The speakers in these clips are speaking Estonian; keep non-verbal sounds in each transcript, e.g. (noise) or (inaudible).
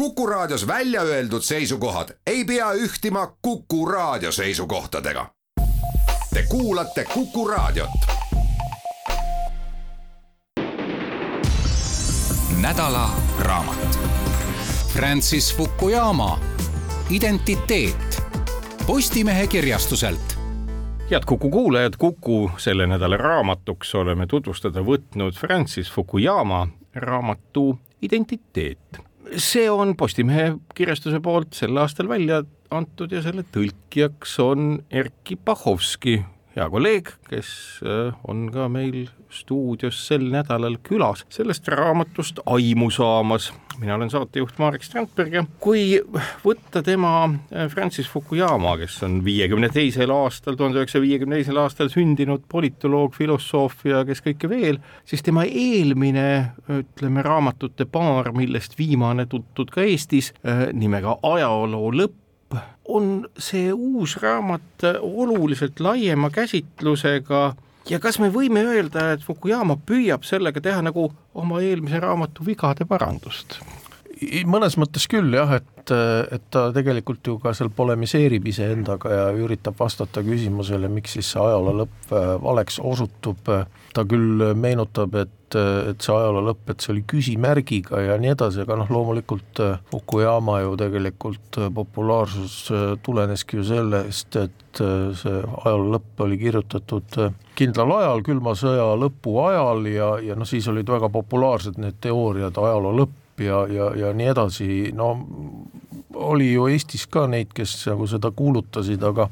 Kuku Raadios välja öeldud seisukohad ei pea ühtima Kuku Raadio seisukohtadega. Te kuulate Kuku Raadiot. nädala raamat. Francis Fukuyama Identiteet Postimehe kirjastuselt head Kuku kuulajad, Kuku selle nädala raamatuks oleme tutvustada võtnud Francis Fukuyama raamatu Identiteet see on Postimehe kirjastuse poolt sel aastal välja antud ja selle tõlkijaks on Erkki Pahovski, hea kolleeg, kes äh, on ka meil stuudios sel nädalal külas sellest raamatust aimu saamas. mina olen saatejuht Marek Strandberg ja kui võtta tema äh, Francis Fukuyama, kes on viiekümne teisel aastal, tuhande üheksasaja viiekümne teisel aastal sündinud politoloog, filosoof ja kes kõike veel, siis tema eelmine, ütleme, raamatute paar, millest viimane tuntud ka Eestis, äh, nimega Ajaloo lõpp, on see uus raamat oluliselt laiema käsitlusega ja kas me võime öelda, et Fukuyama püüab sellega teha nagu oma eelmise raamatu vigade parandust? Mõnes mõttes küll jah, et, et ta tegelikult ju ka seal polemiseerib iseendaga ja üritab vastata küsimusele, miks siis see ajaloo lõpp äh, valeks osutub, ta küll meenutab, et et see ajaloo lõpp, et see oli küsimärgiga ja nii edasi, aga noh, loomulikult äh, Fukuyama ju tegelikult äh, populaarsus tuleneski ju sellest, et see ajaloo lõpp oli kirjutatud kindlal ajal, külma sõja lõpu ajal ja, ja noh, siis olid väga populaarsed need teooriad ajaloo lõpp, ja, ja, ja nii edasi, no oli ju Eestis ka neid, kes nagu seda kuulutasid, aga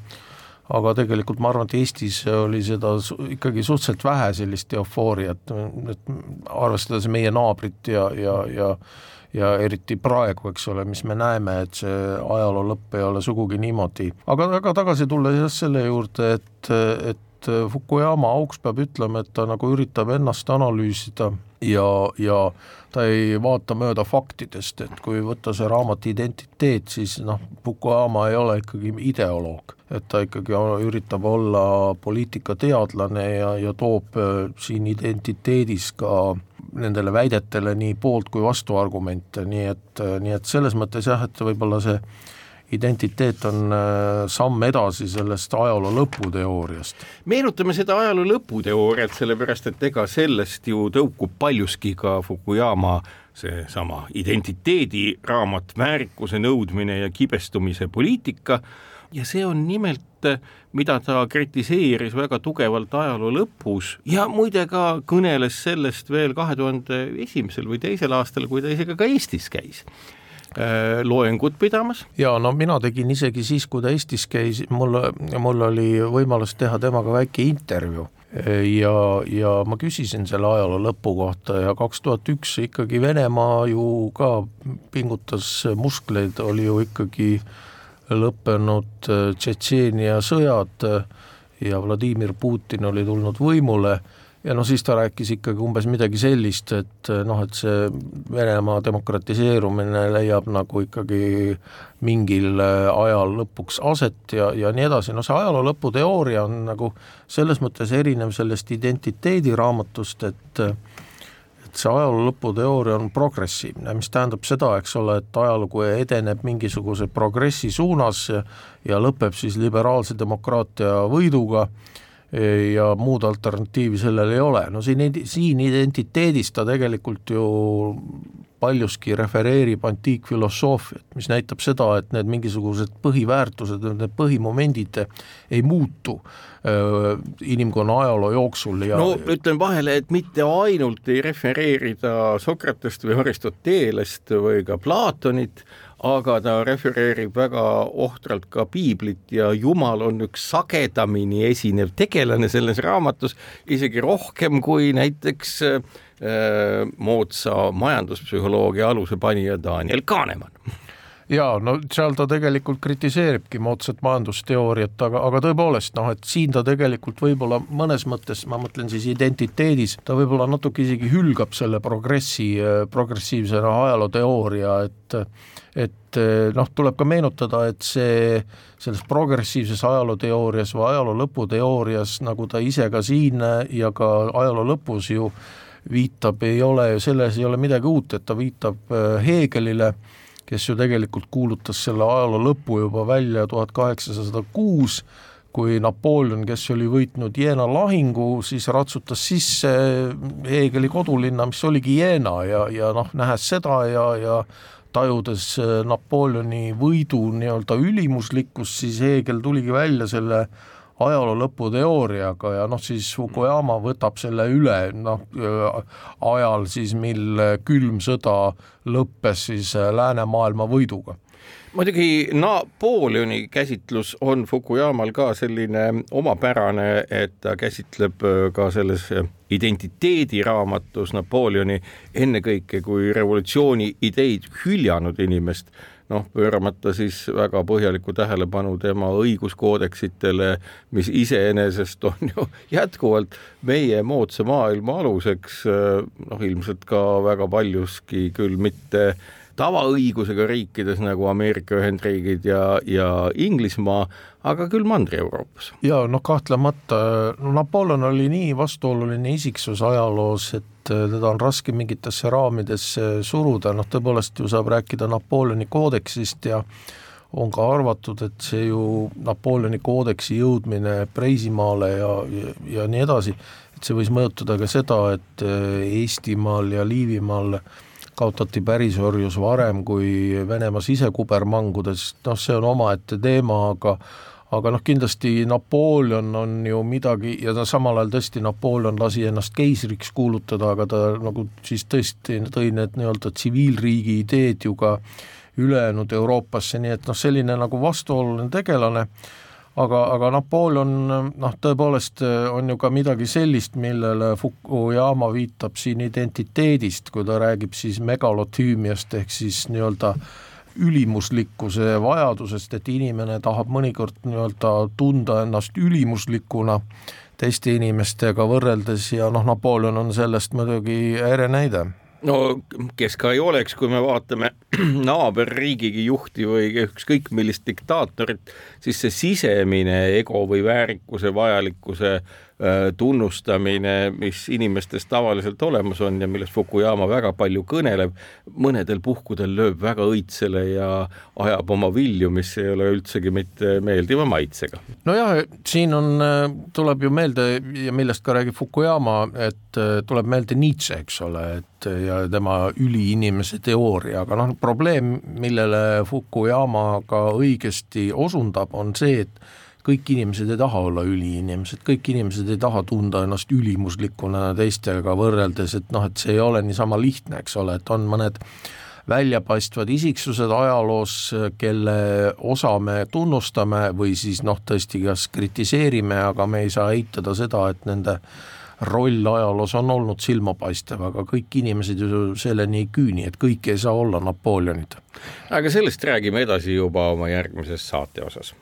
aga tegelikult ma arvan, et Eestis oli seda ikkagi suhteliselt vähe, sellist eufooriat, et arvestades meie naabrit ja, ja, ja ja eriti praegu, eks ole, mis me näeme, et see ajaloo lõpp ei ole sugugi niimoodi, aga, aga tagasi tulles jah selle juurde, et, et Fukuyama auks peab ütlema, et ta nagu üritab ennast analüüsida ja, ja ta ei vaata mööda faktidest, et kui võtta see raamat Identiteet, siis noh, Fukuyama ei ole ikkagi ideoloog, et ta ikkagi üritab olla poliitikateadlane ja, ja toob äh, siin identiteedis ka nendele väidetele nii poolt kui vastuargumente, nii et, äh, nii et selles mõttes jah, et võib-olla see identiteet on äh, samm edasi sellest ajaloo lõputeooriast. meenutame seda ajaloo lõputeooriat, sellepärast et ega sellest ju tõukub paljuski ka Fukuyama seesama identiteediraamat Väärikuse nõudmine ja kibestumise poliitika ja see on nimelt mida ta kritiseeris väga tugevalt ajaloo lõpus ja muide ka kõneles sellest veel kahe tuhande esimesel või teisel aastal, kui ta isegi ka Eestis käis loengut pidamas. ja no mina tegin isegi siis, kui ta Eestis käis, mul, mul oli võimalus teha temaga väike intervjuu ja, ja ma küsisin selle ajaloo lõpu kohta ja kaks tuhat üks ikkagi Venemaa ju ka pingutas muskleid, oli ju ikkagi lõppenud Tšetšeenia sõjad ja Vladimir Putin oli tulnud võimule ja noh, siis ta rääkis ikkagi umbes midagi sellist, et noh, et see Venemaa demokratiseerumine leiab nagu ikkagi mingil ajal lõpuks aset ja, ja nii edasi, no see ajaloo lõpu teooria on nagu selles mõttes erinev sellest identiteediraamatust, et et see ajaloo lõpu teooria on progressiivne, mis tähendab seda, eks ole, et ajalugu edeneb mingisuguse progressi suunas ja, ja lõpeb siis liberaalse demokraatia võiduga ja muud alternatiivi sellel ei ole, no siin, siin identiteedis ta tegelikult ju paljuski refereerib antiikfilosoofiat, mis näitab seda, et need mingisugused põhiväärtused, need põhimomendid ei muutu äh, inimkonna ajaloo jooksul ja no ütlen vahele, et mitte ainult ei refereerida Sokratest või Aristotelest või ka Platonit, aga ta refereerib väga ohtralt ka piiblit ja Jumal on üks sagedamini esinev tegelane selles raamatus, isegi rohkem kui näiteks äh, moodsa majanduspsühholoogia alusepanija Daniel Kahnemann jaa, no seal ta tegelikult kritiseeribki moodsat majandusteooriat, aga, aga tõepoolest noh, et siin ta tegelikult võib-olla mõnes mõttes, ma mõtlen siis identiteedis, ta võib-olla natuke isegi hülgab selle progressi, progressiivsena ajalooteooria, et et noh, tuleb ka meenutada, et see selles progressiivses ajalooteoorias või ajaloo lõputeoorias, nagu ta ise ka siin ja ka ajaloo lõpus ju viitab, ei ole, selles ei ole midagi uut, et ta viitab Heegelile kes ju tegelikult kuulutas selle ajaloo lõpu juba välja tuhat kaheksasada kuus, kui Napoleon, kes oli võitnud Jena lahingu, siis ratsutas sisse Heegeli kodulinna, mis oligi Jena ja, ja noh, nähes seda ja, ja tajudes Napoleoni võidu nii-öelda ülimuslikkust, siis Heegel tuligi välja selle ajaloo lõputeooriaga ja noh, siis Fukuyama võtab selle üle noh, ajal siis, mil külm sõda lõppes siis läänemaailma võiduga. Muidugi Napoleoni käsitlus on Fukuyamal ka selline omapärane, et ta käsitleb ka selles identiteediraamatus Napoleoni ennekõike kui revolutsiooni ideid hüljanud inimest noh, pööramata siis väga põhjalikku tähelepanu tema õiguskoodeksitele, mis iseenesest on ju (laughs) jätkuvalt meie moodsa maailma aluseks, noh ilmselt ka väga paljuski küll mitte tavaõigusega riikides nagu Ameerika Ühendriigid ja, ja Inglismaa, aga küll Mandri-Euroopas. ja noh, kahtlemata Napoleon oli nii vastuoluline isiksus ajaloos, et teda on raske mingitesse raamidesse suruda, noh tõepoolest ju saab rääkida Napoleoni koodeksist ja on ka arvatud, et see ju Napoleoni koodeksi jõudmine Preisimaale ja, ja, ja nii edasi, et see võis mõjutada ka seda, et Eestimaal ja Liivimaal äh, kaotati pärisorjus varem kui Venemaa sisekubermangudes, noh see on omaette teema, aga aga noh, kindlasti Napoleon on ju midagi ja ta samal ajal tõesti, Napoleon lasi ennast keisriks kuulutada, aga ta nagu siis tõesti tõi need nii-öelda tsiviilriigi ideed ju ka ülejäänud Euroopasse, nii et noh, selline nagu vastuoluline tegelane aga, aga Napoleon noh, tõepoolest eh, on ju ka midagi sellist, millele Fukuyama viitab siin identiteedist, kui ta räägib siis megalotüümiast ehk siis nii-öelda ülimuslikkuse vajadusest, et inimene tahab mõnikord nii-öelda tunda ennast ülimuslikuna teiste inimestega võrreldes ja noh, Napoleon on sellest muidugi ere näide no kes ka ei oleks, kui me vaatame (clears throat) naaberriigigi juhti või ükskõik millist diktaatorit, siis see sisemine ego või väärikuse vajalikkuse Äh, tunnustamine, mis inimestes tavaliselt olemas on ja millest Fukuyama väga palju kõneleb, mõnedel puhkudel lööb väga õitsele ja ajab oma vilju, mis ei ole üldsegi mitte meeldiva maitsega. nojah, siin on, äh, tuleb ju meelde ja millest ka räägib Fukuyama, et äh, tuleb meelde Nietzsche, eks ole, et ja tema üliinimese teooria, aga noh, probleem, millele Fukuyama ka õigesti osundab, on see, et kõik inimesed ei taha olla üliinimesed, kõik inimesed ei taha tunda ennast ülimuslikuna teistega võrreldes, et noh, et see ei ole niisama lihtne, eks ole, et on mõned väljapaistvad isiksused ajaloos, kelle osa me tunnustame või siis noh, tõesti kas kritiseerime, aga me ei saa eitada seda, et nende roll ajaloos on olnud silmapaistev, aga kõik inimesed ju selleni ei küüni, et kõik ei saa olla Napoleonid. aga sellest räägime edasi juba oma järgmises saate osas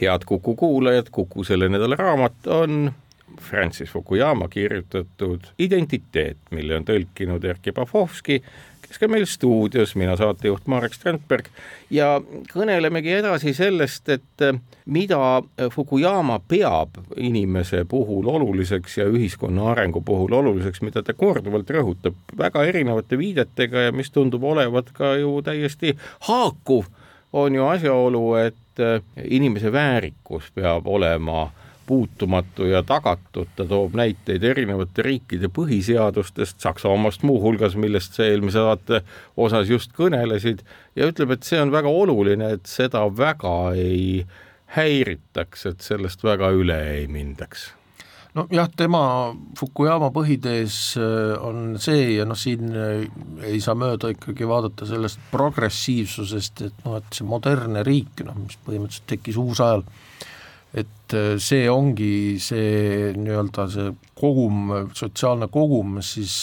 head Kuku kuulajad, Kuku selle nädala raamat on Francis Fukuyama kirjutatud Identiteet, mille on tõlkinud Erkki Pavlovski, kes ka meil stuudios, mina saatejuht Marek Strandberg. Ja kõnelemegi edasi sellest, et mida Fukuyama peab inimese puhul oluliseks ja ühiskonna arengu puhul oluliseks, mida ta korduvalt rõhutab väga erinevate viidetega ja mis tundub olevat ka ju täiesti haakuv, on ju asjaolu, et et äh, inimese väärikus peab olema puutumatu ja tagatud, ta toob näiteid erinevate riikide põhiseadustest, Saksa omast muuhulgas, millest sa eelmise saate osas just kõnelesid, ja ütleb, et see on väga oluline, et seda väga ei häiritaks, et sellest väga üle ei mindaks nojah, tema Fukuyama põhitees äh, on see ja noh, siin äh, ei saa mööda ikkagi vaadata sellest progressiivsusest, et noh, et see modernne riik, noh, mis põhimõtteliselt tekkis uusajal, et äh, see ongi see nii-öelda see kogum, sotsiaalne kogum, mis siis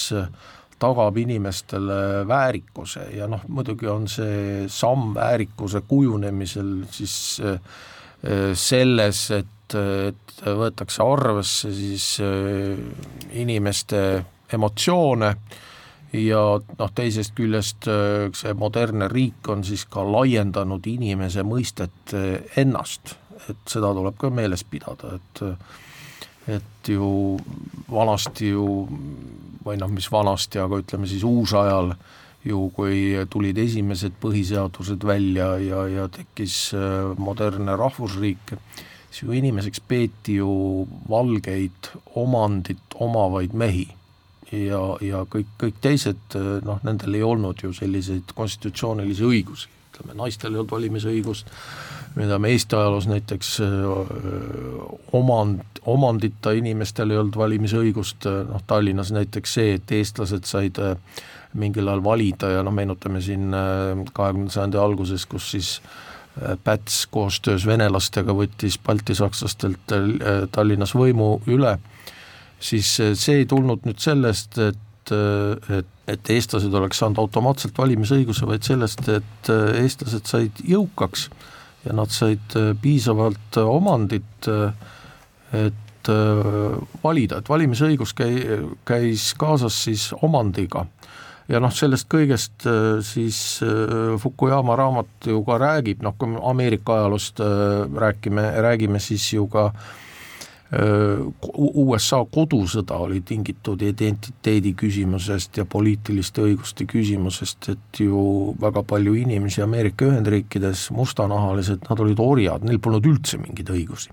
tagab inimestele väärikuse ja noh, muidugi on see samm väärikuse kujunemisel siis selles, et et võetakse arvesse siis äh, inimeste emotsioone ja noh, teisest küljest äh, see modernne riik on siis ka laiendanud inimese mõistet äh, ennast, et seda tuleb ka meeles pidada, et et ju vanasti ju või noh, mis vanasti, aga ütleme siis uusajal ju kui tulid esimesed põhiseadused välja ja, ja tekkis modernne rahvusriik, siis ju inimeseks peeti ju valgeid omandit omavaid mehi. ja, ja kõik, kõik teised äh, noh, nendel ei olnud ju selliseid konstitutsioonilisi õigusi, ütleme naistel ei olnud valimisõigust, mida me Eesti ajaloos näiteks omand, omandita inimestel ei olnud valimisõigust, noh Tallinnas näiteks see, et eestlased said mingil ajal valida ja noh, meenutame siin kahekümnenda sajandi alguses, kus siis Päts koostöös venelastega võttis baltisakslastelt Tallinnas võimu üle, siis see ei tulnud nüüd sellest, et, et, et eestlased oleks saanud automaatselt valimisõiguse, vaid sellest, et eestlased said jõukaks ja nad said äh, piisavalt äh, omandit, äh, et valida, et valimisõigus käi-, käis kaasas siis omandiga. Ja noh, sellest kõigest siis Fukuyama raamat ju ka räägib, noh kui me Ameerika ajaloost räägime, räägime siis ju ka äh, USA kodusõda oli tingitud identiteedi küsimusest ja poliitiliste õiguste küsimusest, et ju väga palju inimesi Ameerika Ühendriikides, mustanahalised, nad olid orjad, neil polnud üldse mingeid õigusi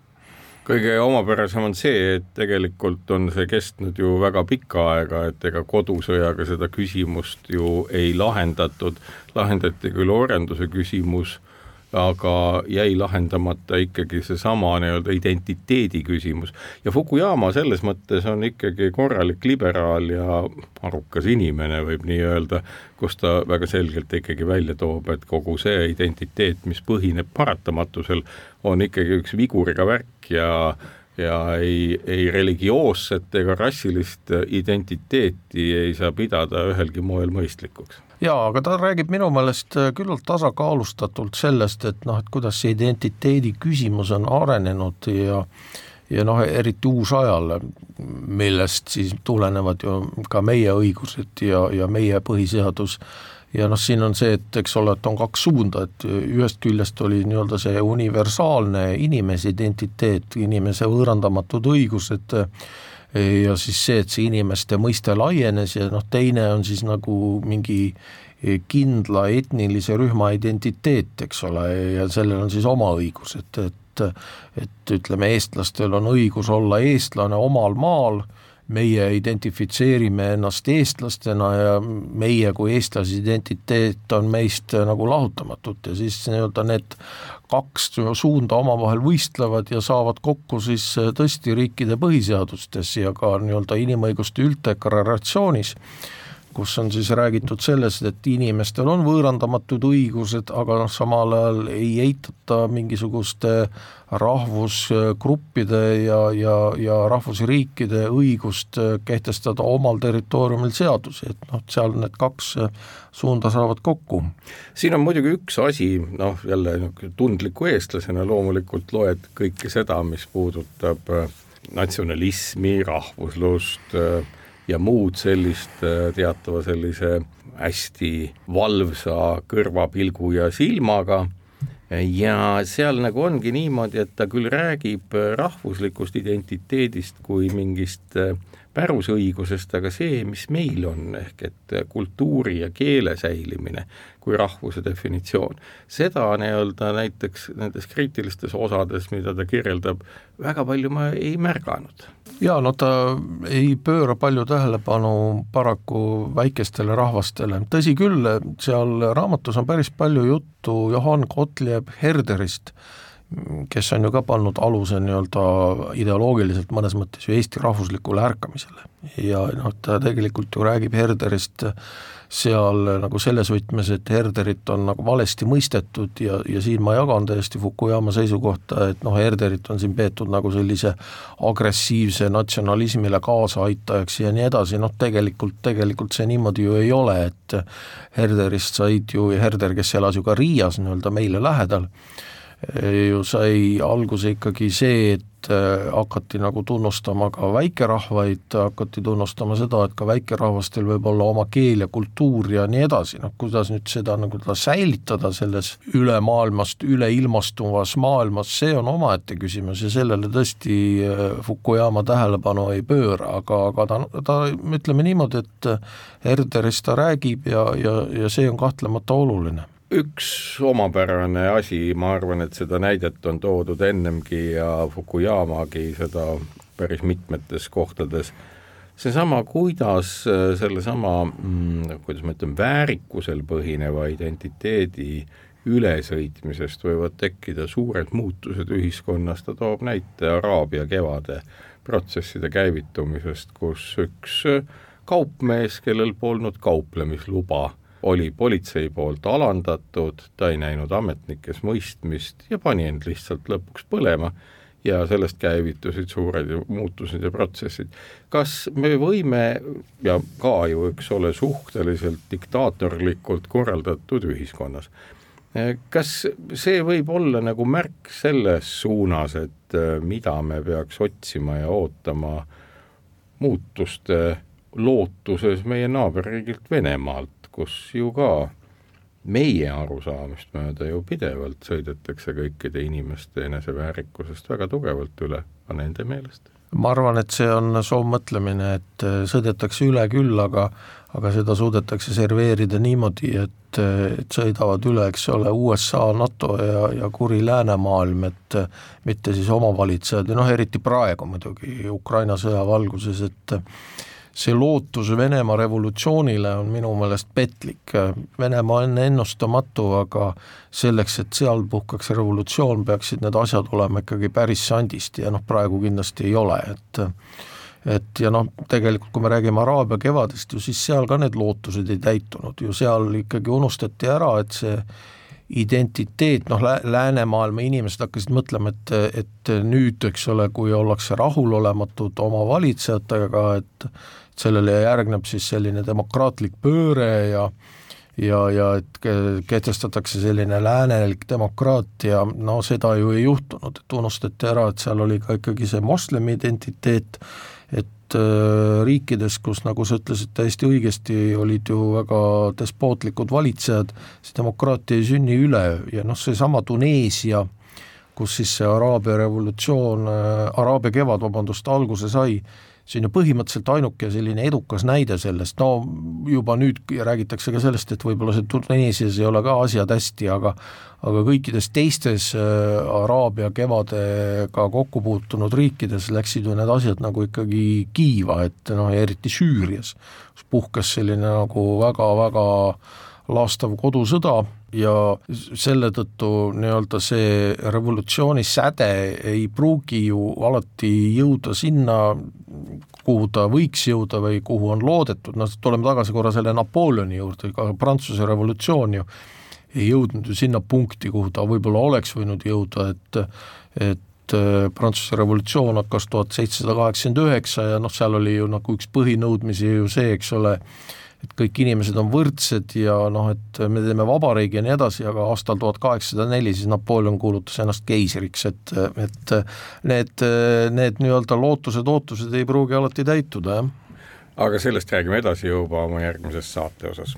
kõige omapärasem on see, et tegelikult on see kestnud ju väga pikka aega, et ega kodusõjaga seda küsimust ju ei lahendatud, lahendati küll orjanduse küsimus aga jäi lahendamata ikkagi seesama nii-öelda identiteedi küsimus. ja Fukuyama selles mõttes on ikkagi korralik liberaal ja arukas inimene, võib nii öelda, kus ta väga selgelt ikkagi välja toob, et kogu see identiteet, mis põhineb paratamatusel, on ikkagi üks viguriga värk ja ja ei, ei religioosset ega rassilist identiteeti ei saa pidada ühelgi moel mõistlikuks jaa, aga ta räägib minu meelest äh, küllalt tasakaalustatult sellest, et noh, et kuidas see identiteedi küsimus on arenenud ja ja noh, eriti uusajal, millest siis tulenevad ju ka meie õigused ja, ja meie põhiseadus, ja noh, siin on see, et eks ole, et on kaks suunda, et ühest küljest oli nii-öelda see universaalne inimese identiteet, inimese võõrandamatud õigused, ja siis see, et see inimeste mõiste laienes ja noh, teine on siis nagu mingi kindla etnilise rühma identiteet, eks ole, ja sellel on siis oma õigus, et, et et ütleme, eestlastel on õigus olla eestlane omal maal, meie identifitseerime ennast eestlastena ja meie kui eestlase identiteet on meist nagu lahutamatut ja siis nii-öelda need kaks suunda omavahel võistlevad ja saavad kokku siis äh, tõesti riikide põhiseadustes ja ka nii-öelda inimõiguste ülddeklaratsioonis, kus on siis räägitud sellest, et inimestel on võõrandamatud õigused, aga noh, samal ajal ei eitata mingisuguste rahvusgruppide ja, ja, ja rahvusriikide õigust kehtestada omal territooriumil seadusi, et noh, seal need kaks suunda saavad kokku. siin on muidugi üks asi, noh jälle tundliku eestlasena loomulikult loed kõike seda, mis puudutab äh, natsionalismi, rahvuslust äh, ja muud sellist äh, teatava sellise hästi valvsa kõrvapilgu ja silmaga. Ja seal nagu ongi niimoodi, et ta küll räägib rahvuslikust identiteedist kui mingist pärusõigusest, aga see, mis meil on, ehk et kultuuri ja keele säilimine kui rahvuse definitsioon, seda nii-öelda näiteks nendes kriitilistes osades, mida ta kirjeldab, väga palju ma ei märganud. jaa, no ta ei pööra palju tähelepanu paraku väikestele rahvastele, tõsi küll, seal raamatus on päris palju juttu Johann Gottlieb Herderist, kes on ju ka pannud aluse nii-öelda ideoloogiliselt mõnes mõttes ju Eesti rahvuslikule ärkamisele. ja noh, ta tegelikult ju räägib Herderist seal nagu selles võtmes, et Herderit on nagu valesti mõistetud ja, ja siin ma jagan täiesti Fukuyama seisukohta, et noh, Herderit on siin peetud nagu sellise agressiivse natsionalismile kaasaaitajaks ja nii edasi, noh tegelikult, tegelikult see niimoodi ju ei ole, et Herderist said ju, Herder, kes elas ju ka Riias nii-öelda meile lähedal, ju sai alguse ikkagi see, et äh, hakati nagu tunnustama ka väikerahvaid, hakati tunnustama seda, et ka väikerahvastel võib olla oma keel ja kultuur ja nii edasi, noh kuidas nüüd seda nagu ta säilitada selles ülemaailmast üleilmastuvas maailmas, see on omaette küsimus ja sellele tõesti äh, Fukuyama tähelepanu ei pööra, aga, aga ta, ta ütleme niimoodi, et Herderist ta räägib ja, ja, ja see on kahtlemata oluline üks omapärane asi, ma arvan, et seda näidet on toodud ennemgi ja Fukuyamagi seda päris mitmetes kohtades, seesama, kuidas äh, sellesama mm,, kuidas ma ütlen, väärikusel põhineva identiteedi ülesõitmisest võivad tekkida suured muutused ühiskonnas, ta toob näite Araabia kevade protsesside käivitumisest, kus üks kaupmees, kellel polnud kauplemisluba, oli politsei poolt alandatud, ta ei näinud ametnikes mõistmist ja pani end lihtsalt lõpuks põlema ja sellest käivitusid suured muutused ja protsessid. kas me võime ja ka ju, eks ole, suhteliselt diktaatorlikult korraldatud ühiskonnas, kas see võib olla nagu märk selles suunas, et äh, mida me peaks otsima ja ootama muutuste lootuses meie naaberriigilt Venemaalt? Kus ju ka meie arusaamist mööda ju pidevalt sõidetakse kõikide inimeste eneseväärikusest väga tugevalt üle, ka nende meelest. ma arvan, et see on soovmõtlemine, et äh, sõidetakse üle küll, aga aga seda suudetakse serveerida niimoodi, et, et sõidavad üle, eks ole, USA, NATO ja, ja kuri läänemaailm, et mitte siis omavalitsejad ja noh, eriti praegu muidugi Ukraina sõja valguses, et see lootus Venemaa revolutsioonile on minu meelest petlik, Venemaa on ennustamatu, aga selleks, et seal puhkeks revolutsioon, peaksid need asjad olema ikkagi päris sandist ja noh, praegu kindlasti ei ole, et et ja noh, tegelikult kui me räägime Araabia kevadest ju, siis seal ka need lootused ei täitunud. Ju, seal ikkagi unustati ära, et see identiteet, noh, läänemaailma inimesed hakkasid mõtlema, et, et nüüd, eks ole, kui ollakse rahulolematud oma valitsejatega, et sellele järgneb siis selline demokraatlik pööre ja ja, ja et kehtestatakse selline läänelik demokraatia, no seda ju ei juhtunud, et unustati ära, et seal oli ka ikkagi see moslemi identiteet, et äh, riikides, kus nagu sa ütlesid täiesti õigesti, olid ju väga despootlikud valitsejad, see demokraatia ei sünni üleöö. Ja noh, seesama Tuneesia, kus siis see Araabia revolutsioon äh,, Araabia kevad, vabandust, alguse sai, see on ju põhimõtteliselt ainuke selline edukas näide sellest, no juba nüüd räägitakse ka sellest, et võib-olla see Tuneesias ei ole ka asjad hästi, aga aga kõikides teistes äh, Araabia kevadega kokku puutunud riikides läksid ju need asjad nagu ikkagi kiiva, et noh, eriti Süürias, kus puhkes selline nagu väga-väga laastav kodusõda ja selle tõttu nii-öelda see revolutsiooni säde ei pruugi ju alati jõuda sinna, kuhu ta võiks jõuda või kuhu on loodetud, noh tuleme tagasi korra selle Napoleoni juurde, ka Prantsuse revolutsioon ju ei jõudnud ju sinna punkti, kuhu ta võib-olla oleks võinud jõuda, et et äh, Prantsuse revolutsioon hakkas tuhat seitsesada kaheksakümmend üheksa ja noh, seal oli ju nagu üks põhinõudmisi ju see, eks ole, et kõik inimesed on võrdsed ja noh, et me teeme vabariigi ja nii edasi, aga aastal tuhat kaheksasada neli siis Napoleon kuulutas ennast keisriks, et, et need, need nii-öelda lootused, ootused ei pruugi alati täituda, jah. aga sellest räägime edasi juba oma järgmises saate osas.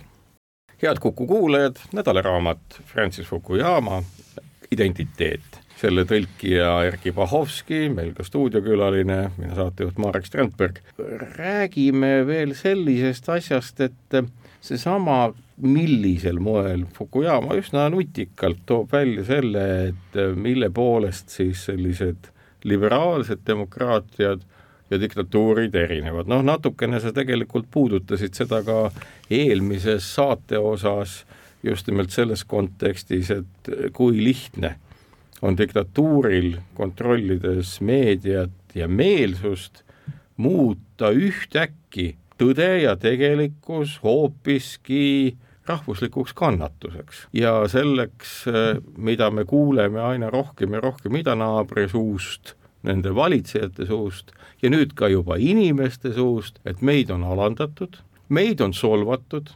head Kuku kuulajad, nädalaraamat Francis Fukuyama Identiteet selle tõlkija Erkki Pahovski, meil ka stuudiokülaline, mina saatejuht Marek Strandberg. räägime veel sellisest asjast, et seesama, millisel moel Fukuyama üsna nutikalt toob välja selle, et mille poolest siis sellised liberaalsed demokraatiad ja diktatuurid erinevad, noh natukene sa tegelikult puudutasid seda ka eelmises saate osas, just nimelt selles kontekstis, et kui lihtne on diktatuuril, kontrollides meediat ja meelsust, muuta ühtäkki tõde ja tegelikkus hoopiski rahvuslikuks kannatuseks. Ja selleks, mida me kuuleme aina rohkem ja rohkem idanaabri suust, nende valitsejate suust ja nüüd ka juba inimeste suust, et meid on alandatud, meid on solvatud,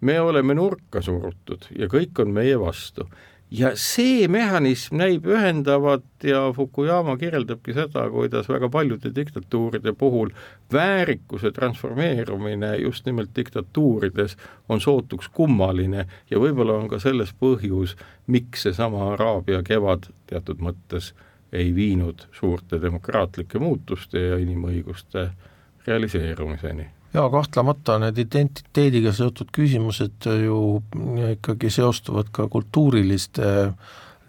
me oleme nurka surutud ja kõik on meie vastu ja see mehhanism näib ühendavat ja Fukuyama kirjeldabki seda, kuidas väga paljude diktatuuride puhul väärikuse transformeerumine just nimelt diktatuurides on sootuks kummaline ja võib-olla on ka selles põhjus, miks seesama Araabia kevad teatud mõttes ei viinud suurte demokraatlike muutuste ja inimõiguste realiseerumiseni jaa, kahtlemata need identiteediga seotud küsimused ju ikkagi seostuvad ka kultuuriliste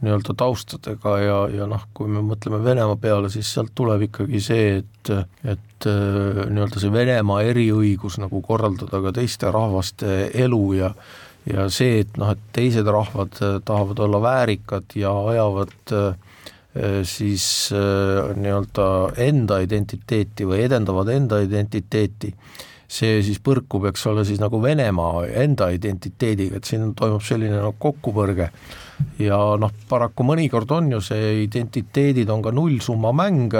nii-öelda taustadega ja, ja noh, kui me mõtleme Venemaa peale, siis sealt tuleb ikkagi see, et, et nii-öelda see Venemaa eriõigus nagu korraldada ka teiste rahvaste elu ja ja see, et noh, et teised rahvad tahavad olla väärikad ja ajavad siis nii-öelda enda identiteeti või edendavad enda identiteeti see siis põrkub, eks ole, siis nagu Venemaa enda identiteediga, et siin toimub selline noh, kokkupõrge. Ja noh, paraku mõnikord on ju see identiteedid on ka nullsumma mäng,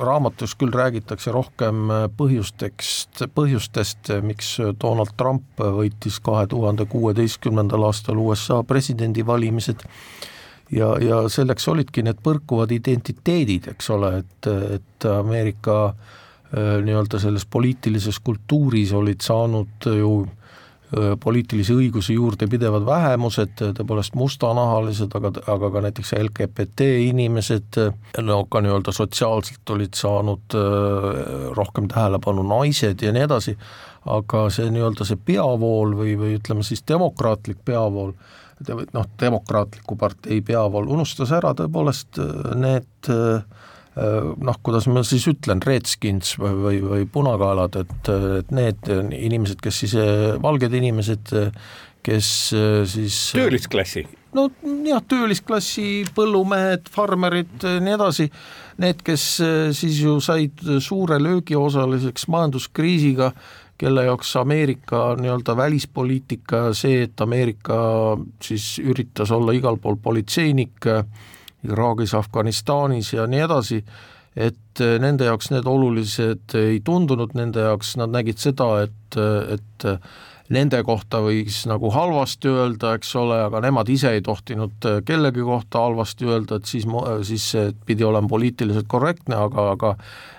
raamatus küll räägitakse rohkem põhjustest, põhjustest, miks Donald Trump võitis kahe tuhande kuueteistkümnendal aastal USA presidendivalimised. Ja, ja selleks olidki need põrkuvad identiteedid, eks ole, et, et Ameerika äh, nii-öelda selles poliitilises kultuuris olid saanud ju äh, poliitilisi õigusi juurde pidevad vähemused, tõepoolest mustanahalised, aga, aga ka näiteks LGBT inimesed, no ka nii-öelda sotsiaalselt olid saanud äh, rohkem tähelepanu naised ja nii edasi, aga see nii-öelda see peavool või, või ütleme siis demokraatlik peavool, noh, demokraatliku partei peavool unustas ära tõepoolest need äh, Äh, noh, kuidas ma siis ütlen, redskins või, või, või punakaelad, et, et need inimesed, kes siis, valged inimesed, kes siis töölisklassi? no jah, töölisklassi, põllumehed, farmerid, nii edasi, need, kes siis ju said suure löögi osaliseks majanduskriisiga, kelle jaoks Ameerika nii-öelda välispoliitika, see, et Ameerika siis üritas olla igal pool politseinik, Iraagis, Afganistanis ja nii edasi, et eh, nende jaoks need olulised ei tundunud, nende jaoks nad nägid seda, et, et nende kohta võis nagu halvasti öelda, eks ole, aga nemad ise ei tohtinud kellegi kohta halvasti öelda, et siis, siis see pidi olema poliitiliselt korrektne, aga, aga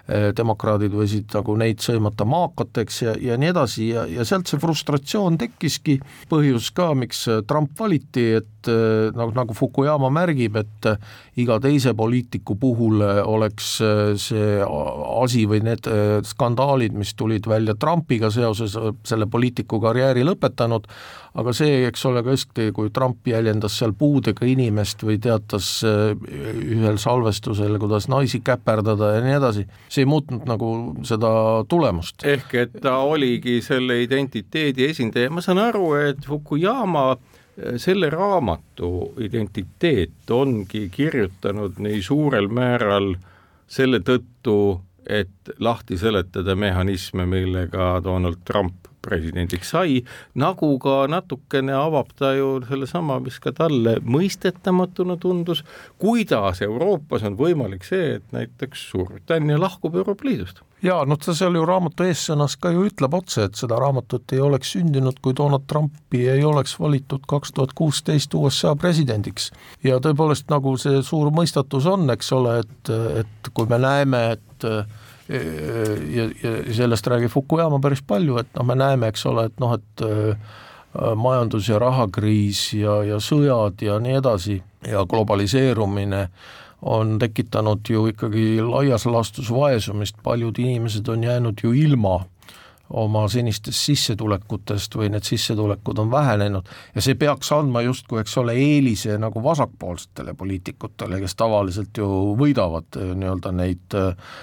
demokraadid võisid nagu neid sõimata maakateks ja, ja nii edasi ja, ja sealt see frustratsioon tekkiski, põhjus ka, miks Trump valiti, et nagu, nagu Fukuyama märgib, et iga teise poliitiku puhul oleks see asi või need skandaalid, mis tulid välja Trumpiga seoses selle poliitiku karjääri lõpetanud, aga see, eks ole, tõesti, kui Trump jäljendas seal puudega inimest või teatas äh, ühel salvestusel, kuidas naisi käperdada ja nii edasi, see ei muutnud nagu seda tulemust. ehk et ta oligi selle identiteedi esindaja, ma saan aru, et Fukuyama äh, selle raamatu identiteet ongi kirjutanud nii suurel määral selle tõttu, et lahti seletada mehhanisme, millega Donald Trump presidendiks sai, nagu ka natukene avab ta ju sellesama, mis ka talle mõistetamatuna tundus, kuidas Euroopas on võimalik see, et näiteks Suurbritannia lahkub Euroopa Liidust jaa, noh ta seal ju raamatu eessõnas ka ju ütleb otse, et seda raamatut ei oleks sündinud, kui Donald Trumpi ei oleks valitud kaks tuhat kuusteist USA presidendiks. ja tõepoolest, nagu see suur mõistatus on, eks ole, et, et kui me näeme, et ja, ja sellest räägib Fukuyama päris palju, et noh, me näeme, eks ole, et noh, et äh, majandus- ja rahakriis ja, ja sõjad ja nii edasi ja globaliseerumine on tekitanud ju ikkagi laias laastus vaesumist, paljud inimesed on jäänud ju ilma oma senistest sissetulekutest või need sissetulekud on vähenenud ja see peaks andma justkui, eks ole, eelise nagu vasakpoolsetele poliitikutele, kes tavaliselt ju võidavad äh, nii-öelda neid äh,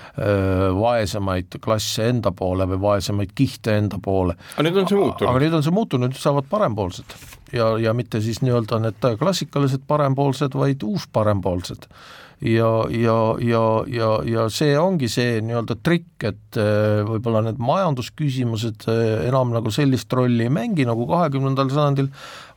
vaesemaid klasse enda poole või vaesemaid kihte enda poole. aga nüüd on see muutunud? aga nüüd on see muutunud, nüüd saavad parempoolsed ja, ja mitte siis nii-öelda need klassikalised parempoolsed, vaid uusparempoolsed. Ja, ja, ja, ja, ja see ongi see nii-öelda trikk, et äh, võib-olla need majandusküsimused äh, enam nagu sellist rolli ei mängi nagu kahekümnendal sajandil,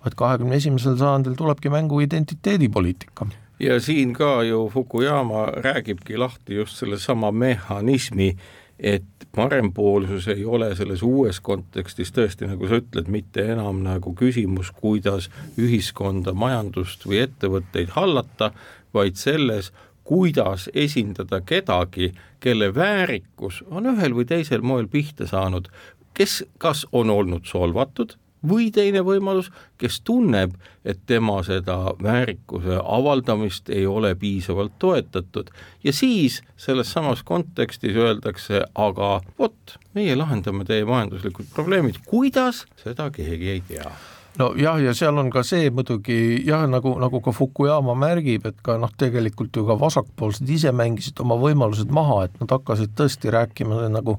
vaid kahekümne esimesel sajandil tulebki mängu identiteedipoliitika. Ja siin ka ju Fukuyama räägibki lahti just sellesama mehhanismi, et parempoolsus ei ole selles uues kontekstis tõesti, nagu sa ütled, mitte enam nagu küsimus, kuidas ühiskonda, majandust või ettevõtteid hallata, vaid selles, kuidas esindada kedagi, kelle väärikus on ühel või teisel moel pihta saanud, kes kas on olnud solvatud või teine võimalus, kes tunneb, et tema seda väärikuse avaldamist ei ole piisavalt toetatud. Ja siis selles samas kontekstis öeldakse, aga vot, meie lahendame teie majanduslikud probleemid, kuidas, seda keegi ei tea? Nojah, ja seal on ka see muidugi jah, nagu, nagu ka Fukuyama märgib, et ka noh, tegelikult ju ka vasakpoolsed ise mängisid oma võimalused maha, et nad hakkasid tõesti rääkima nagu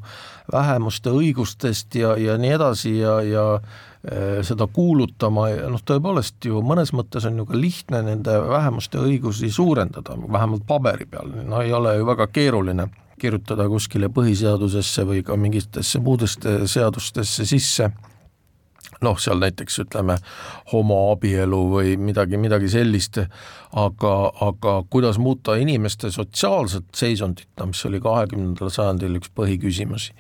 vähemuste õigustest ja, ja nii edasi ja, ja seda kuulutama ja noh, tõepoolest ju mõnes mõttes on ju ka lihtne nende vähemuste õigusi suurendada, vähemalt paberi peal, no ei ole ju väga keeruline kirjutada kuskile põhiseadusesse või ka mingitesse muudesse seadustesse sisse. Noh, seal näiteks ütleme homoabielu või midagi, midagi sellist, aga, aga kuidas muuta inimeste sotsiaalset seisundit, no mis oli kahekümnendal sajandil üks põhiküsimusi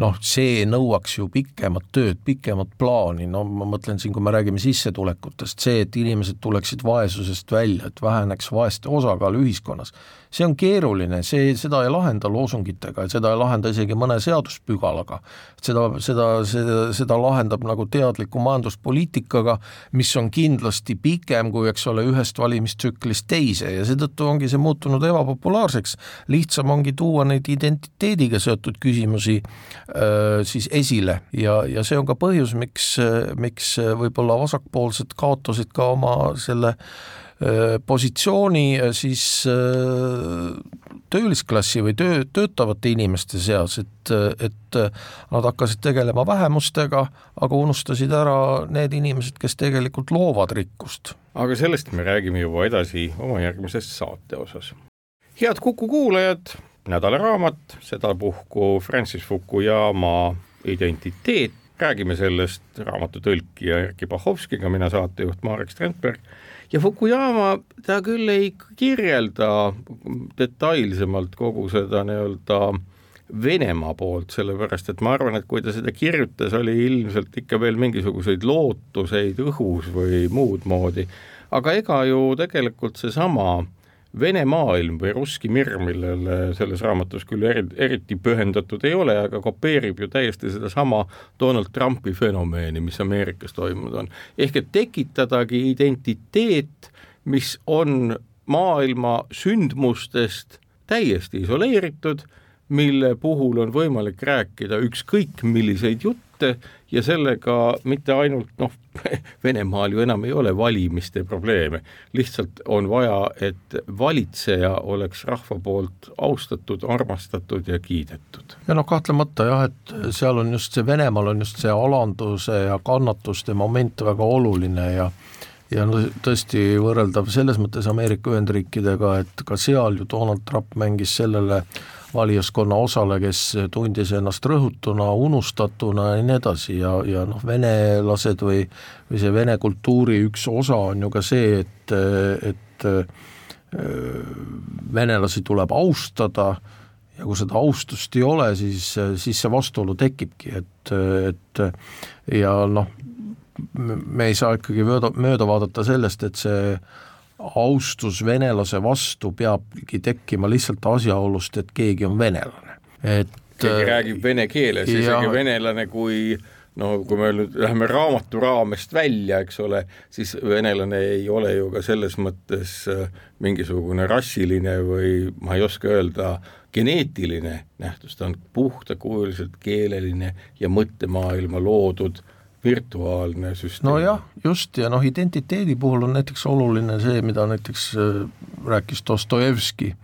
noh, see nõuaks ju pikemat tööd, pikemat plaani, no ma mõtlen siin, kui me räägime sissetulekutest, see, et inimesed tuleksid vaesusest välja, et väheneks vaeste osakaal ühiskonnas, see on keeruline, see, seda ei lahenda loosungitega, seda ei lahenda isegi mõne seaduspügalaga. seda, seda, seda, seda lahendab nagu teadliku majanduspoliitikaga, mis on kindlasti pikem kui, eks ole, ühest valimistsüklist teise ja seetõttu ongi see muutunud ebapopulaarseks. lihtsam ongi tuua neid identiteediga seotud küsimusi siis esile ja, ja see on ka põhjus, miks, miks võib-olla vasakpoolsed kaotasid ka oma selle äh, positsiooni äh, siis töölisklassi või töö, töötavate inimeste seas, et, et nad hakkasid tegelema vähemustega, aga unustasid ära need inimesed, kes tegelikult loovad rikkust. aga sellest me räägime juba edasi oma järgmises saate osas. head Kuku kuulajad nädalaraamat, sedapuhku Francis Fukuyama identiteet, räägime sellest raamatu tõlkija Erkki Bahovskiga, mina saatejuht Marek Strandberg, ja Fukuyama, ta küll ei kirjelda detailsemalt kogu seda nii-öelda Venemaa poolt, sellepärast et ma arvan, et kui ta seda kirjutas, oli ilmselt ikka veel mingisuguseid lootuseid õhus või muud moodi, aga ega ju tegelikult seesama Vene maailm või Russki Mir, millele selles raamatus küll eri, eriti pühendatud ei ole, aga kopeerib ju täiesti sedasama Donald Trumpi fenomeni, mis Ameerikas toimunud on. ehk et tekitadagi identiteet, mis on maailma sündmustest täiesti isoleeritud, mille puhul on võimalik rääkida ükskõik milliseid jutte ja sellega mitte ainult noh, (laughs) Venemaal ju enam ei ole valimiste probleeme, lihtsalt on vaja, et valitseja oleks rahva poolt austatud, armastatud ja kiidetud. ja noh, kahtlemata jah, et seal on just see, Venemaal on just see alanduse ja kannatuste moment väga oluline ja ja no tõesti võrreldav selles mõttes Ameerika Ühendriikidega, et ka seal ju Donald Trump mängis sellele valijaskonna osale, kes tundis ennast rõhutuna, unustatuna ja nii edasi. Ja, ja noh, venelased või, või see vene kultuuri üks osa on ju ka see, et, et venelasi tuleb austada ja kui seda austust ei ole, siis, siis see vastuolu tekibki, et, et ja noh, me ei saa ikkagi mööda, mööda vaadata sellest, et see austus venelase vastu peabki tekkima lihtsalt asjaolust, et keegi on venelane, et keegi räägib vene keeles, isegi venelane kui no kui me nüüd läheme raamatu raamest välja, eks ole, siis venelane ei ole ju ka selles mõttes äh, mingisugune rassiline või ma ei oska öelda, geneetiline nähtus, ta on puhtakujuliselt keeleline ja mõttemaailma loodud virtuaalne süsteem. nojah, just, ja noh, identiteedi puhul on näiteks oluline see, mida näiteks äh, rääkis Dostojevski,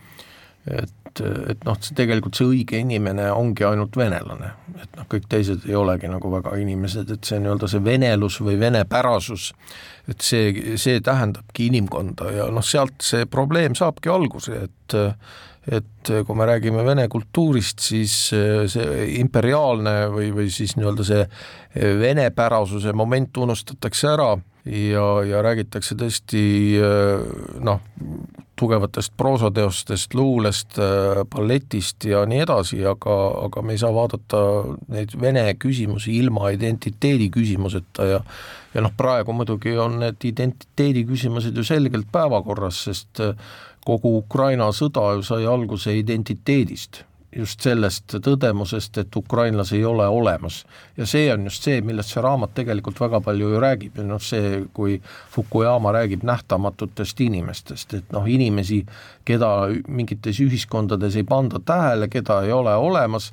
et, et noh, see tegelikult see õige inimene ongi ainult venelane, et noh, kõik teised ei olegi nagu väga inimesed, et see nii-öelda see venelus või venepärasus, et see, see tähendabki inimkonda ja noh, sealt see probleem saabki alguse, et et kui me räägime vene kultuurist, siis see imperiaalne või, või siis nii-öelda see venepärasuse moment unustatakse ära ja, ja räägitakse tõesti noh, tugevatest proosateostest, luulest, balletist ja nii edasi, aga, aga me ei saa vaadata neid vene küsimusi ilma identiteedi küsimuseta ja ja noh, praegu muidugi on need identiteedi küsimused ju selgelt päevakorras, sest kogu Ukraina sõda ju sai alguse identiteedist just sellest tõdemusest, et ukrainlasi ei ole olemas. ja see on just see, millest see raamat tegelikult väga palju ju räägib ja noh, see, kui Fukuyama räägib nähtamatutest inimestest, et noh, inimesi, keda mingites ühiskondades ei panda tähele, keda ei ole olemas,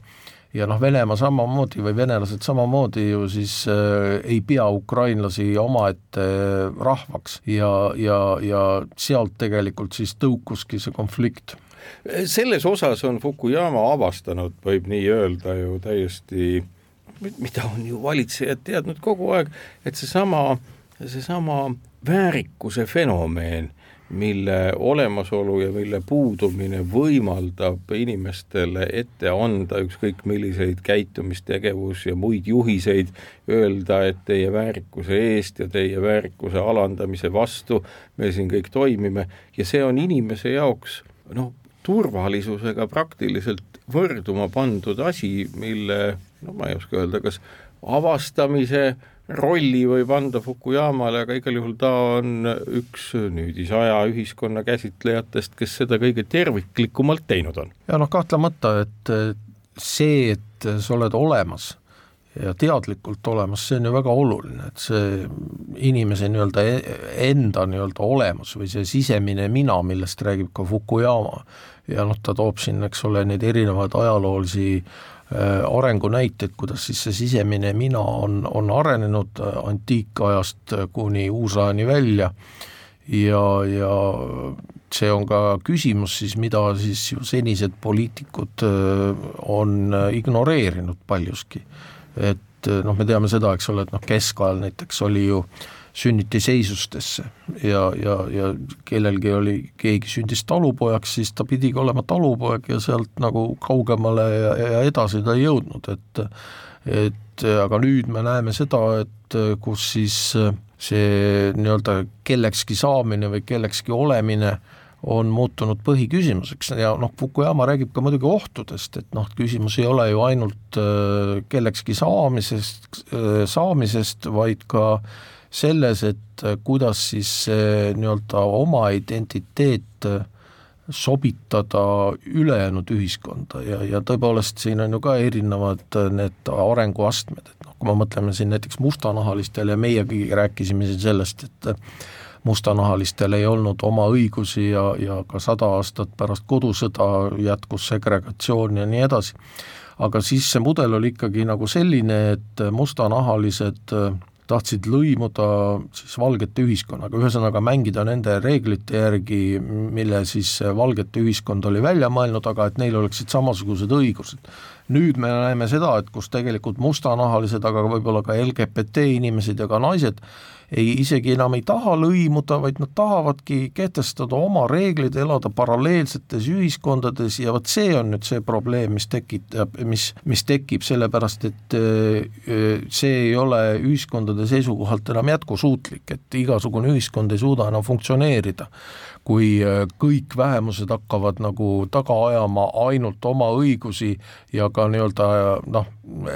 ja noh, Venemaa samamoodi või venelased samamoodi ju siis äh, ei pea ukrainlasi omaette rahvaks. Ja, ja, ja sealt tegelikult siis tõukuski see konflikt. Selles osas on Fukuyama avastanud, võib nii öelda ju täiesti, mida on ju valitsejad teadnud kogu aeg, et seesama, seesama väärikuse fenomeen, mille olemasolu ja mille puudumine võimaldab inimestele ette anda ükskõik milliseid käitumistegevus ja muid juhiseid, öelda, et teie väärikuse eest ja teie väärikuse alandamise vastu me siin kõik toimime. Ja see on inimese jaoks noh, turvalisusega praktiliselt võrduma pandud asi, mille no ma ei oska öelda, kas avastamise rolli võib anda Fukuyamale, aga igal juhul ta on üks nüüdisaja ühiskonna käsitlejatest, kes seda kõige terviklikumalt teinud on. ja noh, kahtlemata, et see, et sa oled olemas ja teadlikult olemas, see on ju väga oluline, et see inimese nii-öelda e-, enda nii-öelda olemus või see sisemine mina, millest räägib ka Fukuyama, ja noh, ta toob siin, eks ole, neid erinevaid ajaloolisi äh, arengunäiteid, kuidas siis see sisemine mina on, on arenenud äh, antiikajast kuni uusajani välja. Ja, ja see on ka küsimus siis, mida siis ju senised poliitikud äh, on ignoreerinud paljuski. Et noh, me teame seda, eks ole, et noh, keskajal näiteks oli ju sünniti seisustesse. Ja, ja, ja kellelgi oli, keegi sündis talupojaks, siis ta pidigi olema talupoeg ja sealt nagu kaugemale ja, ja edasi ta ei jõudnud, et et aga nüüd me näeme seda, et kus siis see nii-öelda kellekski saamine või kellekski olemine äh, on muutunud põhiküsimuseks. Ja noh, Fukuyama räägib ka muidugi ohtudest, et noh, küsimus ei ole ju ainult äh, kellekski saamisest, äh, saamisest, vaid ka selles, et äh, kuidas siis nii-öelda oma identiteet sobitada ülejäänud ühiskonda ja, ja tõepoolest siin on ju ka erinevad need arenguastmed, et noh, kui me mõtleme siin näiteks mustanahalistele ja meiegi rääkisime siin sellest, et mustanahalistel ei olnud oma õigusi ja, ja ka sada aastat pärast kodusõda jätkus segregatsioon ja nii edasi. aga siis see mudel oli ikkagi nagu selline, et mustanahalised äh, tahtsid lõimuda siis valgete ühiskonnaga, ühesõnaga mängida nende reeglite järgi, mille siis valgete ühiskond oli välja mõelnud, aga et neil oleksid samasugused õigused. Nüüd me näeme seda, et kus tegelikult mustanahalised, aga võib-olla ka LGBT inimesed ja ka naised ei, isegi enam ei taha lõimuda, vaid nad tahavadki kehtestada oma reeglid, elada paralleelsetes ühiskondades ja vot see on nüüd see probleem, mis tekitab, mis, mis tekib, sellepärast et see ei ole ühiskondade seisukohalt enam jätkusuutlik, et igasugune ühiskond ei suuda enam funktsioneerida kui äh, kõik vähemused hakkavad nagu taga ajama ainult oma õigusi ja ka nii-öelda noh,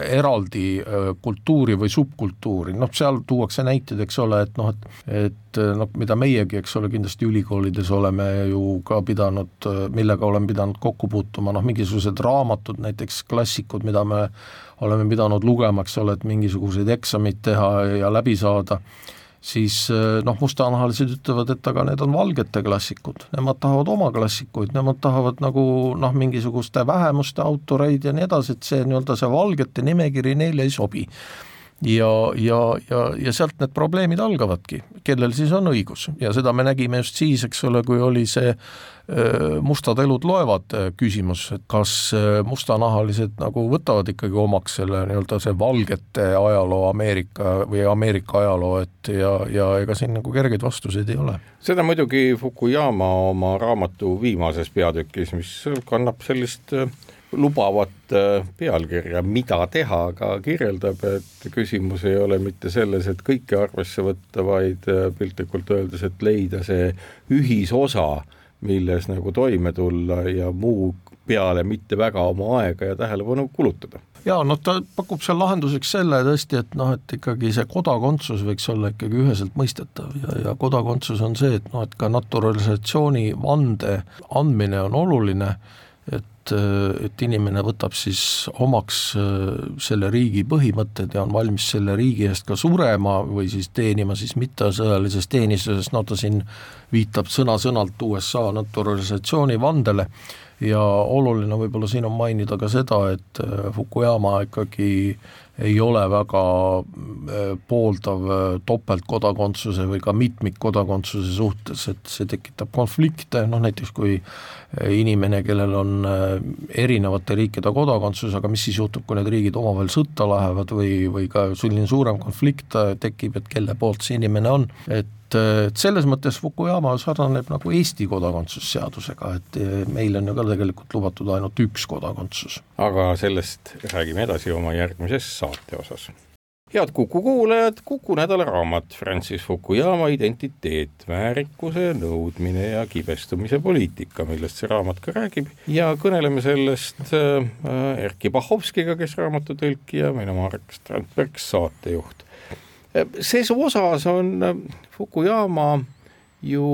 eraldi äh, kultuuri või subkultuuri, noh seal tuuakse näiteid, eks ole, et noh, et et noh, mida meiegi, eks ole, kindlasti ülikoolides oleme ju ka pidanud, millega oleme pidanud kokku puutuma, noh mingisugused raamatud, näiteks klassikud, mida me oleme pidanud lugema, eks ole, et mingisuguseid eksameid teha ja läbi saada siis eh, noh, mustanahalised ütlevad, et aga need on valgete klassikud, nemad tahavad oma klassikuid, nemad tahavad nagu noh, mingisuguste vähemuste autoreid ja nii edasi, et see nii-öelda see valgete nimekiri neile ei sobi ja, ja, ja, ja sealt need probleemid algavadki, kellel siis on õigus ja seda me nägime just siis, eks ole, kui oli see mustad elud loevad küsimus, et kas mustanahalised nagu võtavad ikkagi omaks selle nii-öelda see valgete ajaloo Ameerika või Ameerika ajaloo, et ja, ja ega siin nagu kergeid vastuseid ei ole. seda muidugi Fukuyama oma raamatu viimases peatükis, mis kannab sellist lubavat äh, pealkirja, mida teha, aga kirjeldab, et küsimus ei ole mitte selles, et kõike arvesse võtta, vaid äh, piltlikult öeldes, et leida see ühisosa, milles nagu toime tulla ja muu peale mitte väga oma aega ja tähelepanu kulutada. Jaa, noh ta pakub seal lahenduseks selle tõesti, et noh, et ikkagi see kodakondsus võiks olla ikkagi üheselt mõistetav ja, ja kodakondsus on see, et noh, et ka naturalisatsiooni vande andmine on oluline, et et inimene võtab siis omaks äh, selle riigi põhimõtted ja on valmis selle riigi eest ka surema või siis teenima siis mittesõjalises teenistuses, no ta siin viitab sõna-sõnalt USA naturalisatsiooni vandele. Ja oluline võib-olla siin on mainida ka seda, et äh, Fukuyama ikkagi ei ole väga äh, pooldav topeltkodakondsuse või ka mitmikkodakondsuse suhtes, et see tekitab konflikte, noh näiteks kui inimene, kellel on erinevate riikide kodakondsus, aga mis siis juhtub, kui need riigid omavahel sõtta lähevad või, või ka selline suurem konflikt tekib, et kelle poolt see inimene on, et et selles mõttes Fukuyama sarnaneb nagu Eesti kodakondsusseadusega, et meil on ju ka tegelikult lubatud ainult üks kodakondsus. aga sellest räägime edasi oma järgmises saate osas. Head Kuku kuulajad, Kuku nädalaraamat Francis Fukuyama identiteet, väärikuse nõudmine ja kibestumise poliitika, millest see raamat ka räägib. Ja kõneleme sellest äh, Erkki Bahovskiga, kes raamatutõlkija, mina Marek Strandberg, saatejuht. Ses osas on äh, Fukuyama ju,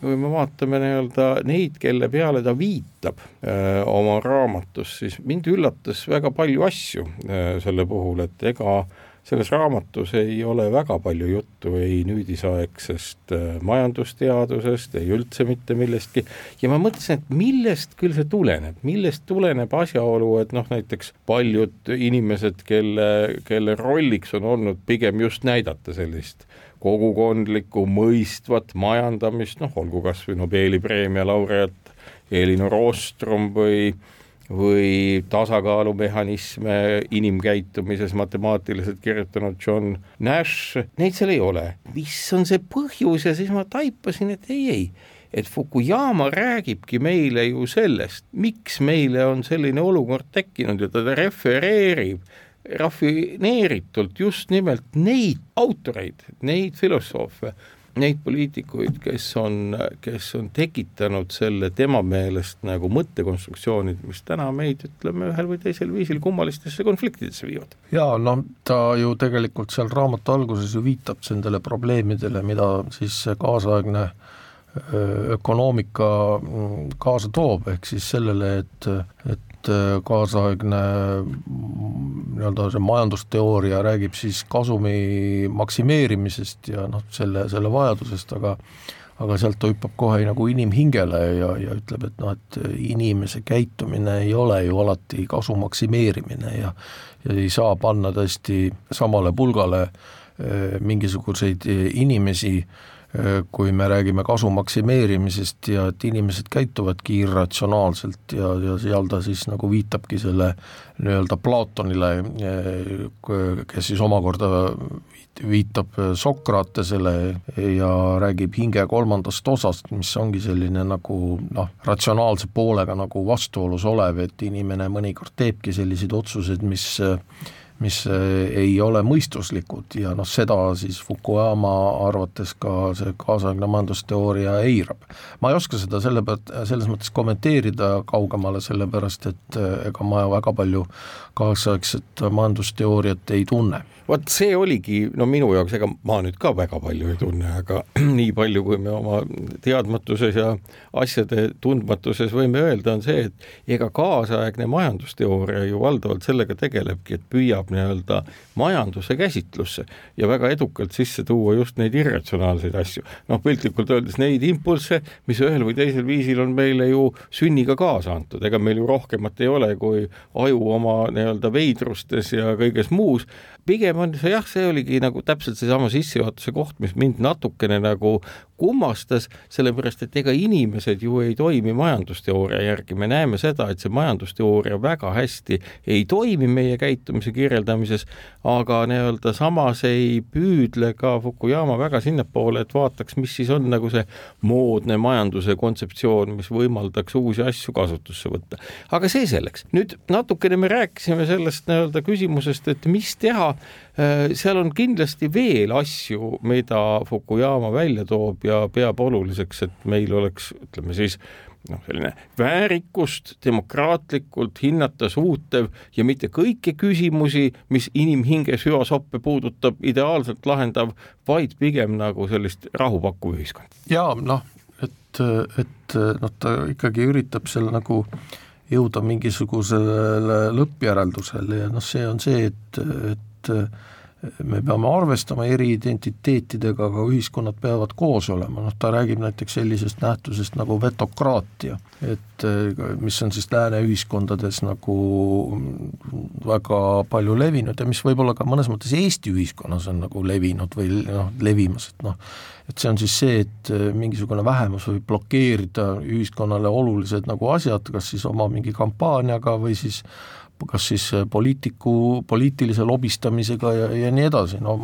kui me vaatame nii-öelda neid, kelle peale ta viitab öö, äh, oma raamatus, siis mind üllatas väga palju asju öö, äh, selle puhul, et ega öö, selles raamatus ei ole väga palju juttu ei nüüdisaegsest äh, majandusteadusest, ei üldse mitte millestki, ja ma mõtlesin, et millest küll see tuleneb, millest tuleneb asjaolu, et noh, näiteks paljud inimesed, kelle, kelle rolliks on olnud pigem just näidata sellist kogukondlikku mõistvat majandamist, noh olgu kas või Nobeli preemia laureaat Elinor Ostrom või äh, või tasakaalumehhanisme inimkäitumises matemaatiliselt kirjutanud John Nash, neid seal ei ole. mis on see põhjus ja siis ma taipasin, et ei, ei, et Fukuyama räägibki meile ju sellest, miks meile on selline olukord tekkinud ja ta refereerib rafineeritult just nimelt neid autoreid, neid filosoofe, neid poliitikuid, kes on, kes on tekitanud selle tema meelest nagu mõttekonstruktsioonid, mis täna meid, ütleme, ühel või teisel viisil kummalistesse konfliktidesse viivad. jaa, no ta ju tegelikult seal raamatu alguses ju viitab nendele probleemidele, mida siis kaasaegne ökonoomika mm, kaasa toob, ehk siis sellele, et, et et äh, kaasaegne mm, nii-öelda see majandusteooria räägib siis kasumi maksimeerimisest ja noh, selle, selle vajadusest, aga aga sealt ta hüppab kohe nagu inimhingele ja, ja ütleb, et noh, et inimese käitumine ei ole ju alati kasu maksimeerimine ja ja ei saa panna tõesti samale pulgale äh, mingisuguseid inimesi äh, Äh, kui me räägime kasu maksimeerimisest ja et inimesed käituvadki irratsionaalselt ja, ja seal ta siis nagu viitabki selle nii-öelda Platonile, kes siis omakorda viitab Sokratesele ja räägib hinge kolmandast osast, mis ongi selline nagu noh, ratsionaalse poolega nagu vastuolus olev, et inimene mõnikord teebki selliseid otsuseid, mis mis äh, ei ole mõistuslikud ja noh, seda siis Fukuyama arvates ka see kaasaegne majandusteooria eirab. ma ei oska seda selle pealt, selles mõttes kommenteerida kaugemale, sellepärast et äh, ega ma väga palju kaasaegset majandusteooriat ei tunne vot see oligi, no minu jaoks, ega ma nüüd ka väga palju ei tunne, aga (clears throat) nii palju, kui me oma teadmatuses ja asjade tundmatuses võime öelda, on see, et ega kaasaegne majandusteooria ju valdavalt sellega tegelebki, et püüab nii-öelda majanduse käsitlusse ja väga edukalt sisse tuua just neid irratsionaalseid asju. noh, piltlikult öeldes neid impulsse, mis ühel või teisel viisil on meile ju sünniga kaasa antud, ega meil ju rohkemat ei ole, kui aju oma nii-öelda veidrustes ja kõiges muus pigem on see jah, see oligi nagu täpselt seesama sissejuhatuse koht, mis mind natukene nagu kummastas, sellepärast et ega inimesed ju ei toimi majandusteooria järgi, me näeme seda, et see majandusteooria väga hästi ei toimi meie käitumise kirjeldamises, aga nii-öelda samas ei püüdle ka Fukuyama väga sinnapoole, et vaataks, mis siis on nagu see moodne majanduse kontseptsioon, mis võimaldaks uusi asju kasutusse võtta. aga see selleks. nüüd natukene me rääkisime sellest nii-öelda küsimusest, et mis teha, seal on kindlasti veel asju, mida Fukuyama välja toob ja peab oluliseks, et meil oleks, ütleme siis, noh, selline väärikust demokraatlikult hinnata suutev ja mitte kõiki küsimusi, mis inimhinge süvasoppe puudutab, ideaalselt lahendav, vaid pigem nagu sellist rahupakkuv ühiskond. ja noh, et, et noh, ta ikkagi üritab seal nagu jõuda mingisugusele lõppjäreldusele ja noh, see on see, et, et me peame arvestama eri identiteetidega, aga ühiskonnad peavad koos olema, noh ta räägib näiteks sellisest nähtusest nagu vetokraatia, et mis on siis lääne ühiskondades nagu väga palju levinud ja mis võib-olla ka mõnes mõttes Eesti ühiskonnas on nagu levinud või noh, levimas, et noh, et see on siis see, et mingisugune vähemus võib blokeerida ühiskonnale olulised nagu asjad, kas siis oma mingi kampaaniaga või siis kas siis äh, poliitiku, poliitilise lobistamisega ja, ja nii edasi, no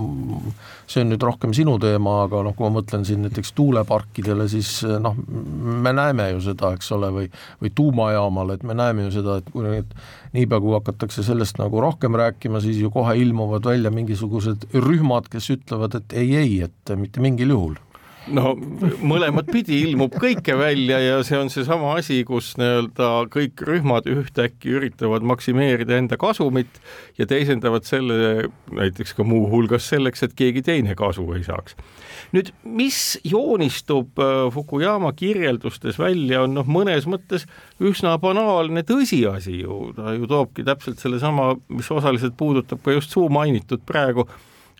see on nüüd rohkem sinu teema, aga noh, kui ma mõtlen siin näiteks tuuleparkidele, siis äh, noh, me näeme ju seda, eks ole, või või tuumajaamale, et me näeme ju seda, et kui nüüd niipea, kui hakatakse sellest nagu rohkem rääkima, siis ju kohe ilmuvad välja mingisugused rühmad, kes ütlevad, et ei, ei, et mitte mingil juhul no mõlemat pidi ilmub kõike välja ja see on seesama asi, kus nii-öelda kõik rühmad ühtäkki üritavad maksimeerida enda kasumit ja teisendavad selle näiteks ka muuhulgas selleks, et keegi teine kasu ei saaks. nüüd, mis joonistub äh, Fukuyama kirjeldustes välja, on noh, mõnes mõttes üsna banaalne tõsiasi ju, ta ju toobki täpselt sellesama, mis osaliselt puudutab ka just suu mainitud praegu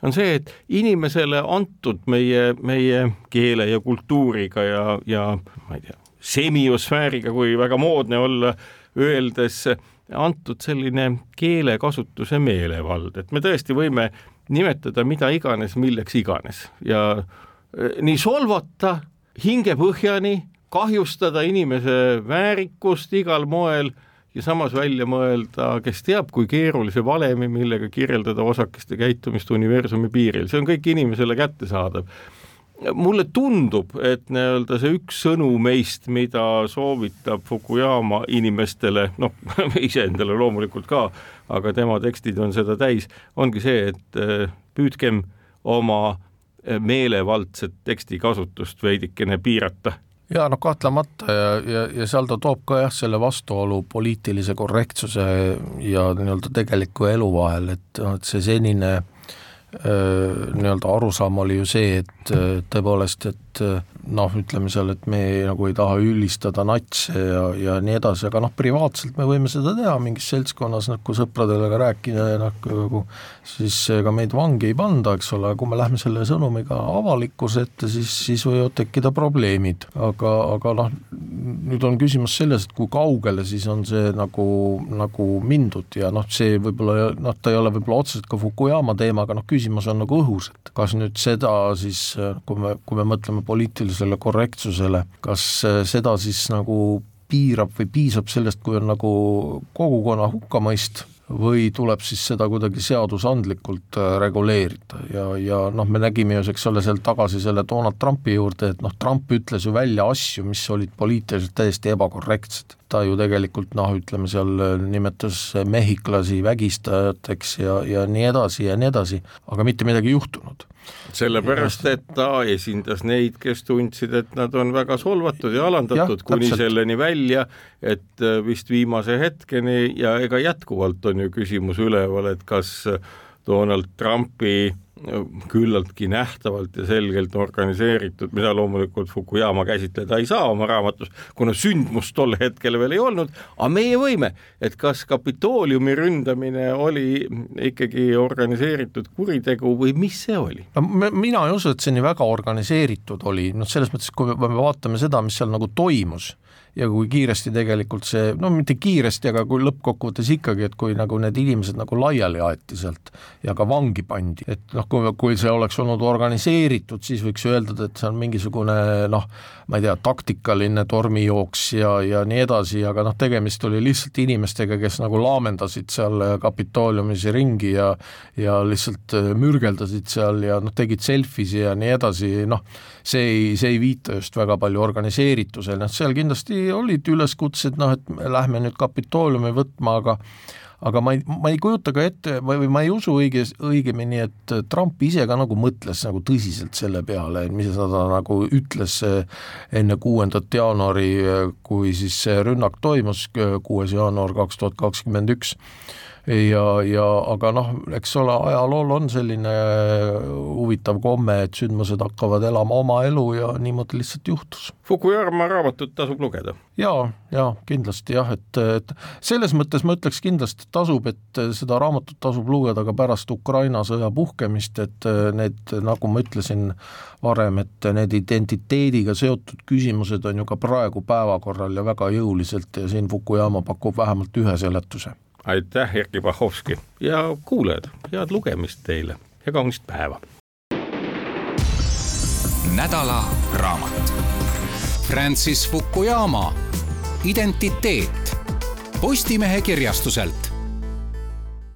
on see, et inimesele antud meie, meie keele ja kultuuriga ja, ja ma ei tea, semiosfääriga, kui väga moodne olla, öeldes antud selline keelekasutuse meelevald, et me tõesti võime nimetada mida iganes, milleks iganes. Ja eh, nii solvata hingepõhjani, kahjustada inimese väärikust igal moel ja samas välja mõelda, kes teab, kui keerulise valemi, millega kirjeldada osakeste käitumist universumi piiril, see on kõik inimesele kättesaadav. mulle tundub, et nii-öelda see üks sõnum meist, mida soovitab Fukuyama inimestele, noh, (laughs) iseendale loomulikult ka, aga tema tekstid on seda täis, ongi see, et äh, püüdkem oma äh, meelevaldset tekstikasutust veidikene piirata jaa, no kahtlemata ja, ja, ja seal ta toob ka jah, selle vastuolu poliitilise korrektsuse ja nii-öelda tegeliku elu vahel, et noh, et see senine nii-öelda arusaam oli ju see, et tõepoolest, et noh, ütleme seal, et me nagu ei taha ülistada natse ja, ja nii edasi, aga noh, privaatselt me võime seda teha mingis seltskonnas, nagu sõpradele ka rääkida ja noh, nagu siis ega meid vangi ei panda, eks ole, kui me lähme selle sõnumiga avalikkuse ette, siis, siis võivad tekkida probleemid, aga, aga noh, nüüd on küsimus selles, et kui kaugele siis on see nagu, nagu mindud ja noh, see võib-olla noh, ta ei ole võib-olla otseselt ka Fukuyama teema, aga noh, küsimus on nagu õhus, et kas nüüd seda siis, kui me, kui me mõtleme poliitilisele korrektsusele, kas äh, seda siis nagu piirab või piisab sellest, kui on nagu kogukonna hukkamõist või tuleb siis seda kuidagi seadusandlikult äh, reguleerida? Ja, ja noh, me nägime ju, eks ole, seal tagasi selle Donald Trumpi juurde, et noh, Trump ütles ju välja asju, mis olid poliitiliselt täiesti ebakorrektsed. ta ju tegelikult noh, ütleme seal äh, nimetas mehhiklasi vägistajateks ja, ja nii edasi ja nii edasi, aga mitte midagi ei juhtunud sellepärast, et ta esindas neid, kes tundsid, et nad on väga solvatud ja alandatud, kuni selleni välja, et äh, vist viimase hetkeni ja ega jätkuvalt on ju küsimus üleval, et kas Donald Trumpi küllaltki nähtavalt ja selgelt organiseeritud, mida loomulikult Fukuyama käsitleda ei saa oma raamatus, kuna sündmust tol hetkel veel ei olnud, aga meie võime, et kas Kapitooliumi ründamine oli ikkagi organiseeritud kuritegu või mis see oli? mina ei usu, et see nii väga organiseeritud oli, noh selles mõttes, kui me vaatame seda, mis seal nagu toimus ja kui kiiresti tegelikult see, no mitte kiiresti, aga kui lõppkokkuvõttes ikkagi, et kui nagu need inimesed nagu laiali aeti sealt ja ka vangi pandi, et noh, kui, kui see oleks olnud organiseeritud, siis võiks öelda, et see on mingisugune noh, ma ei tea, taktikaline tormijooks ja, ja nii edasi, aga noh, tegemist oli lihtsalt inimestega, kes nagu laamendasid seal Kapitooliumis ringi ja ja lihtsalt mürgeldasid seal ja noh, tegid selfie'si ja nii edasi, noh, see ei, see ei viita just väga palju organiseeritusele, noh seal kindlasti olid üleskutsed, noh et lähme nüüd Kapitooliumi võtma, aga aga ma ei, ma ei kujuta ka ette või, ma ei usu õige, õigemini, et Trump ise ka nagu mõtles nagu tõsiselt selle peale, mis ta nagu ütles enne kuuendat jaanuari, kui siis see rünnak toimus, kuues jaanuar kaks tuhat kakskümmend üks ja, ja aga noh, eks ole, ajalool on selline huvitav komme, et sündmused hakkavad elama oma elu ja niimoodi lihtsalt juhtus. Fukuyama raamatut tasub lugeda. jaa, jaa, kindlasti jah, et, et selles mõttes ma ütleks kindlasti tasub, et seda raamatut tasub lugeda ka pärast Ukraina sõja puhkemist, et need, nagu ma ütlesin varem, et need identiteediga seotud küsimused on ju ka praegu päevakorral ja väga jõuliselt ja siin Fukuyama pakub vähemalt ühe seletuse aitäh, Erkki Bahovski ja kuulajad, head lugemist teile ja kaunist päeva. nädala raamat. Francis Fukuyama Identiteet Postimehe kirjastuselt